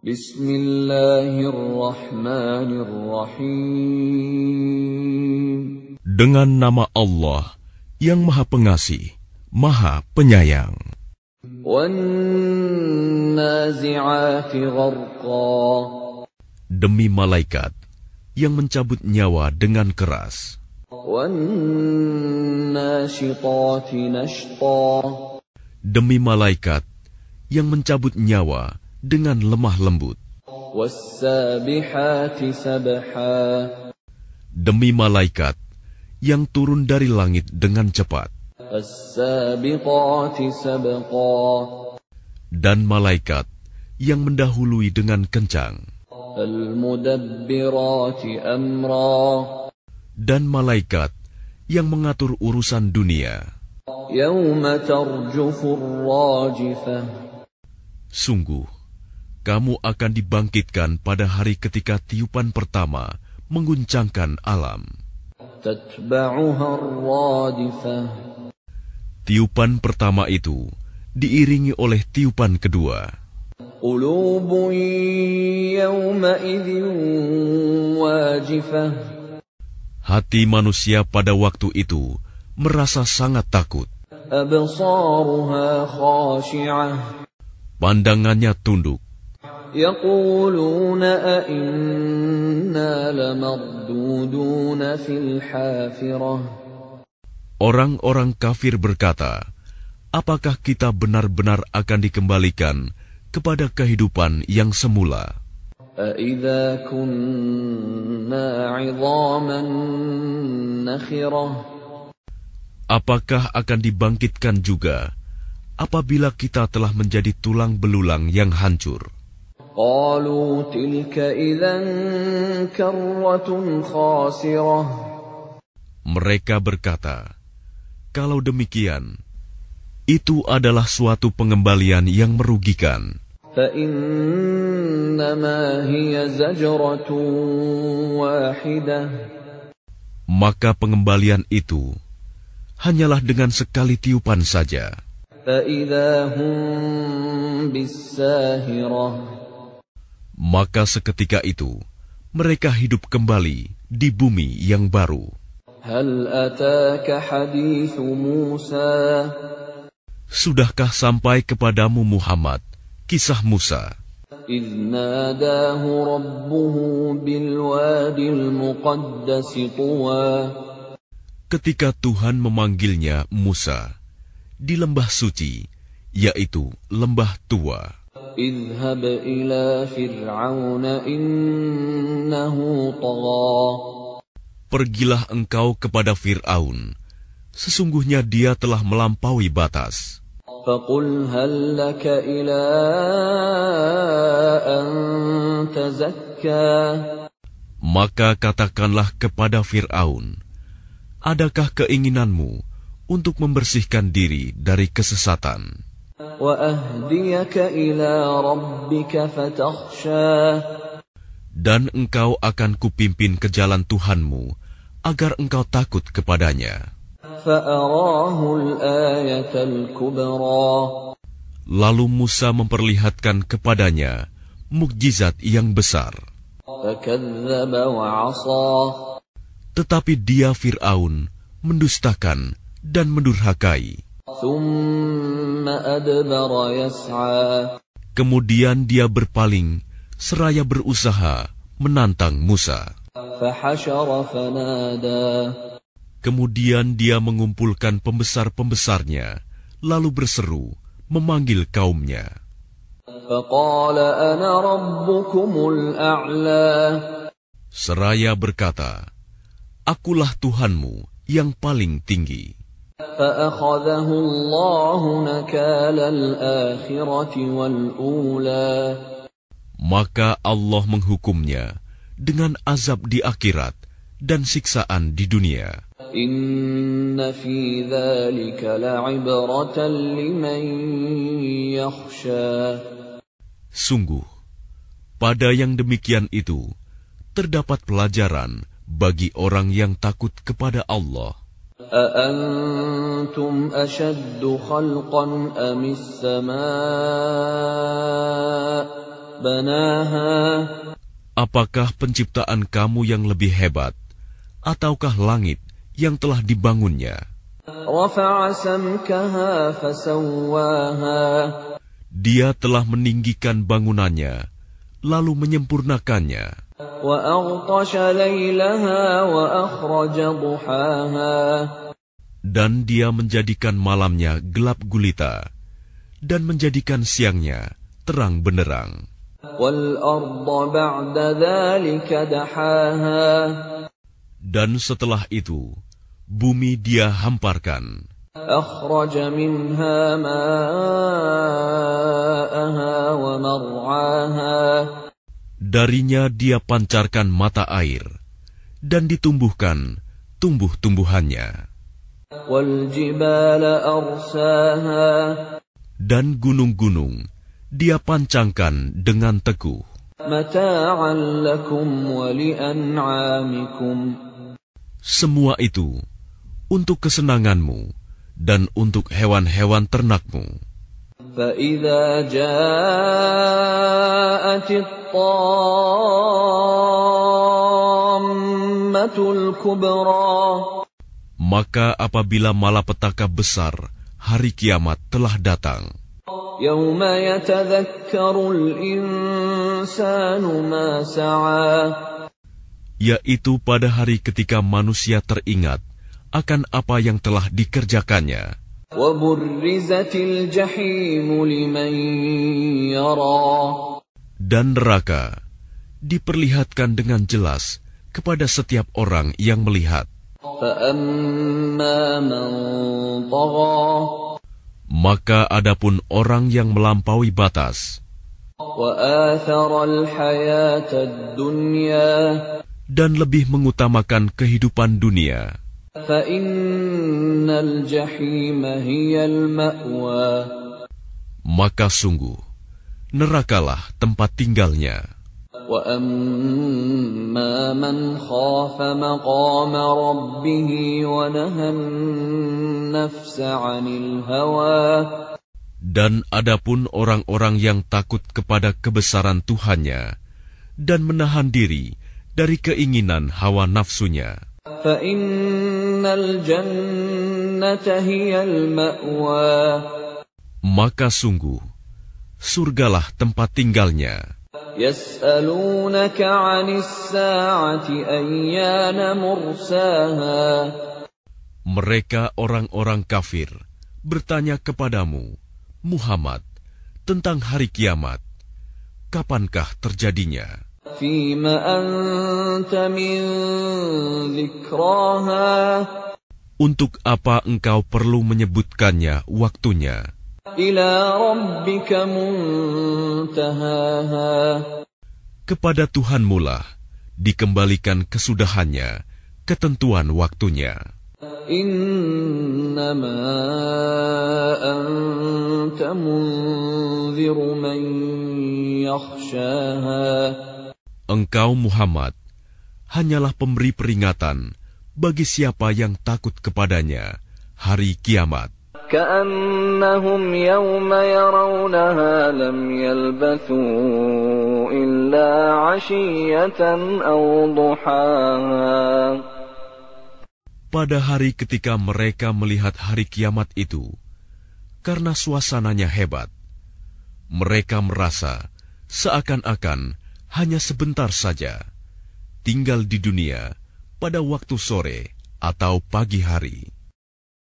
Bismillahirrahmanirrahim. Dengan nama Allah yang Maha Pengasih, Maha Penyayang. Demi malaikat yang mencabut nyawa dengan keras. Demi malaikat yang mencabut nyawa dengan lemah lembut. Demi malaikat yang turun dari langit dengan cepat. Dan malaikat yang mendahului dengan kencang. Dan malaikat yang mengatur urusan dunia. Sungguh, kamu akan dibangkitkan pada hari ketika tiupan pertama mengguncangkan alam. Tiupan pertama itu diiringi oleh tiupan kedua. Hati manusia pada waktu itu merasa sangat takut. Pandangannya tunduk. Orang-orang kafir berkata, apakah kita benar-benar akan dikembalikan kepada kehidupan yang semula? Apakah akan dibangkitkan juga apabila kita telah menjadi tulang belulang yang hancur? Mereka berkata, "Kalau demikian, itu adalah suatu pengembalian yang merugikan." Maka pengembalian itu hanyalah dengan sekali tiupan saja maka seketika itu mereka hidup kembali di bumi yang baru. Sudahkah sampai kepadamu Muhammad kisah Musa? Ketika Tuhan memanggilnya Musa di lembah suci, yaitu lembah tua. اذهب إلى فرعون إنه طغى Pergilah engkau kepada Fir'aun. Sesungguhnya dia telah melampaui batas. فقل هل لك إلى أن تزكى Maka katakanlah kepada Fir'aun, Adakah keinginanmu untuk membersihkan diri dari kesesatan? Dan engkau akan kupimpin ke jalan Tuhanmu, agar engkau takut kepadanya. Lalu Musa memperlihatkan kepadanya mukjizat yang besar. Tetapi dia Fir'aun mendustakan dan mendurhakai. Kemudian dia berpaling seraya berusaha menantang Musa. Kemudian dia mengumpulkan pembesar-pembesarnya, lalu berseru, memanggil kaumnya. Seraya berkata, Akulah Tuhanmu yang paling tinggi. Maka Allah menghukumnya dengan azab di akhirat dan siksaan di dunia. Sungguh, pada yang demikian itu terdapat pelajaran bagi orang yang takut kepada Allah. أأنتم أشد خلقا أم السماء بناها Apakah penciptaan kamu yang lebih hebat, ataukah langit yang telah dibangunnya? رفع سمكها فسواها Dia telah meninggikan bangunannya, lalu menyempurnakannya. Dan dia menjadikan malamnya gelap gulita, dan menjadikan siangnya terang benderang. Dan setelah itu, bumi dia hamparkan. minha ma'aha wa mar'aha Darinya dia pancarkan mata air, dan ditumbuhkan tumbuh-tumbuhannya. Dan gunung-gunung dia pancangkan dengan teguh. Semua itu untuk kesenanganmu dan untuk hewan-hewan ternakmu. فإذا جاءت الطامة الكبرى Maka apabila malapetaka besar hari kiamat telah datang, يوم يتذكر الإنسان ما سعى yaitu pada hari ketika manusia teringat akan apa yang telah dikerjakannya, dan neraka diperlihatkan dengan jelas kepada setiap orang yang melihat. Maka adapun orang yang melampaui batas dan lebih mengutamakan kehidupan dunia. maka sungguh nerakalah tempat tinggalnya. وأما من خاف مقام ربه ونهى النفس عن الهوى Dan adapun orang-orang yang takut kepada kebesaran Tuhannya dan menahan diri dari keinginan hawa nafsunya, فإن الجنة هي المأوى Maka sungguh, surgalah tempat tinggalnya. Mereka orang-orang kafir bertanya kepadamu, Muhammad, tentang hari kiamat. Kapankah terjadinya? فيم أنت من ذكراها Untuk apa engkau perlu menyebutkannya waktunya? إلى ربك منتهاها Kepada Tuhanmu lah dikembalikan kesudahannya, ketentuan waktunya. إنما أنت منذر من يخشاها Engkau Muhammad hanyalah pemberi peringatan bagi siapa yang takut kepadanya hari kiamat. كأنهم يوم يرونها لم يلبثوا إلا عشية أو ضحاها Pada hari ketika mereka melihat hari kiamat itu, karena suasananya hebat, mereka merasa seakan-akan hanya sebentar saja tinggal di dunia pada waktu sore atau pagi hari.